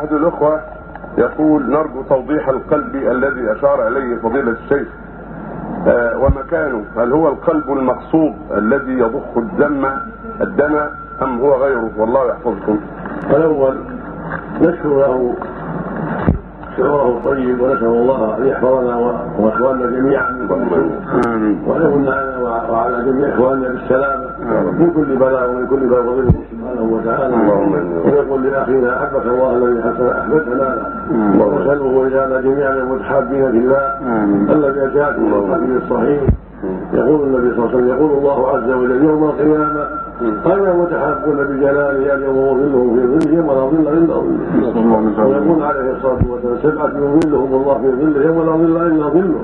أحد الأخوة يقول نرجو توضيح القلب الذي أشار إليه فضيلة الشيخ آه ومكانه. هل هو القلب المقصود الذي يضخ الدم الدم أم هو غيره؟ والله يحفظكم. الأول نشكر له شعوره الطيب ونسأل الله أن يحفظنا وإخواننا جميعا. وأن يمن علينا وعلى جميع إخواننا بالسلامة. من كل بلاء ومن كل بلاء وظلم سبحانه وتعالى. ويقول لاخينا أحبك الله الذي احببتنا له ونساله وجعلنا جميعا المتحابين في الله الذي جاءكم من الحديث الصحيح. يقول النبي صلى الله عليه وسلم يقول الله عز وجل يوم القيامة قال متحابون بجلاله اليوم وظلهم في ظلهم ولا ظل إلا ظله. ويقول عليه الصلاة والسلام سبعة يظلهم الله في ظله يوم لا ظل إلا ظله.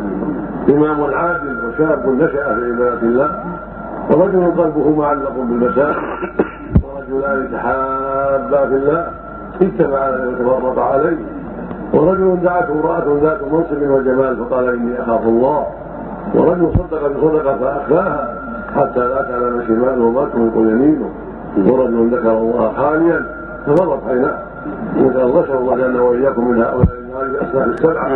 إمام عادل وشاب نشأ في عبادة الله. ورجل قلبه معلق بالمساء ورجلان تحابا في الله اتبع عليه وتفرق عليه. ورجل دعته امراه ذات منصب وجمال فقال إني أخاف الله. ورجل صدق بصدقة فاخفاها حتى لا تعلم شماله ما تنفق يمينه. ورجل ذكر الله خاليا فمرت عيناه. الله نسال الله لنا وإياكم من هؤلاء هذه الاسماء السبعه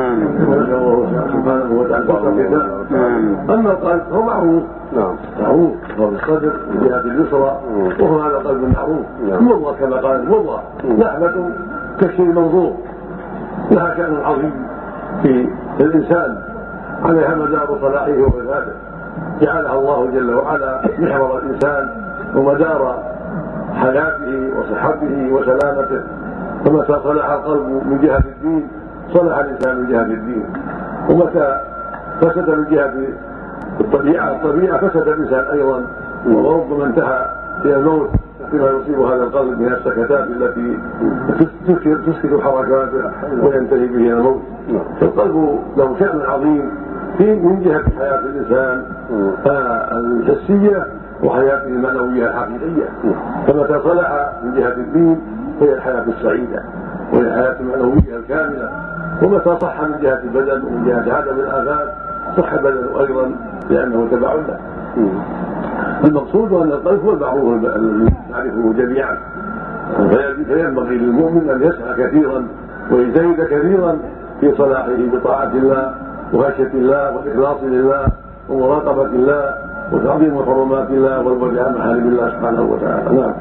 ونسال الله سبحانه وتعالى أما القلب فهو معروف. نعم. معروف هو الصدر من جهه اليسرى وهو هذا قلب معروف. مضغه كما قال مضغه لحمه كالشيء المنظور لها شان عظيم. في الإنسان عليها مدار صلاحه وفساده. جعلها الله جل وعلا محور الإنسان ومدار حياته وصحته وسلامته. فمتى صلح القلب من جهة الدين صلح الإنسان من جهة الدين. ومتى فسد من جهة الطبيعة الطبيعة فسد الإنسان أيضا. وربما انتهى إلى الموت بما يصيب هذا القلب من السكتات التي تسكت حركاته وينتهي به إلى الموت. فالقلب له شأن عظيم في من جهة حياة الإنسان الحسيه وحياته المعنوية الحقيقية. فمتى صلح من جهة الدين فهي الحياة السعيده وهي الحياة المعنويه الكاملة. ومتى صح من جهة البدن ومن جهة عدم الافات صح البدن أيضا لأنه تبع له. المقصود أن القلب هو المعروف الذي نعرفه جميعا. فينبغي للمؤمن أن يسعى كثيرا ويجتهد كثيرا في صلاحه بطاعة الله وخشية الله والاخلاص لله ومراقبة الله وتعظيم حرمات الله والبعد عن محارم الله سبحانه وتعالى. نعم.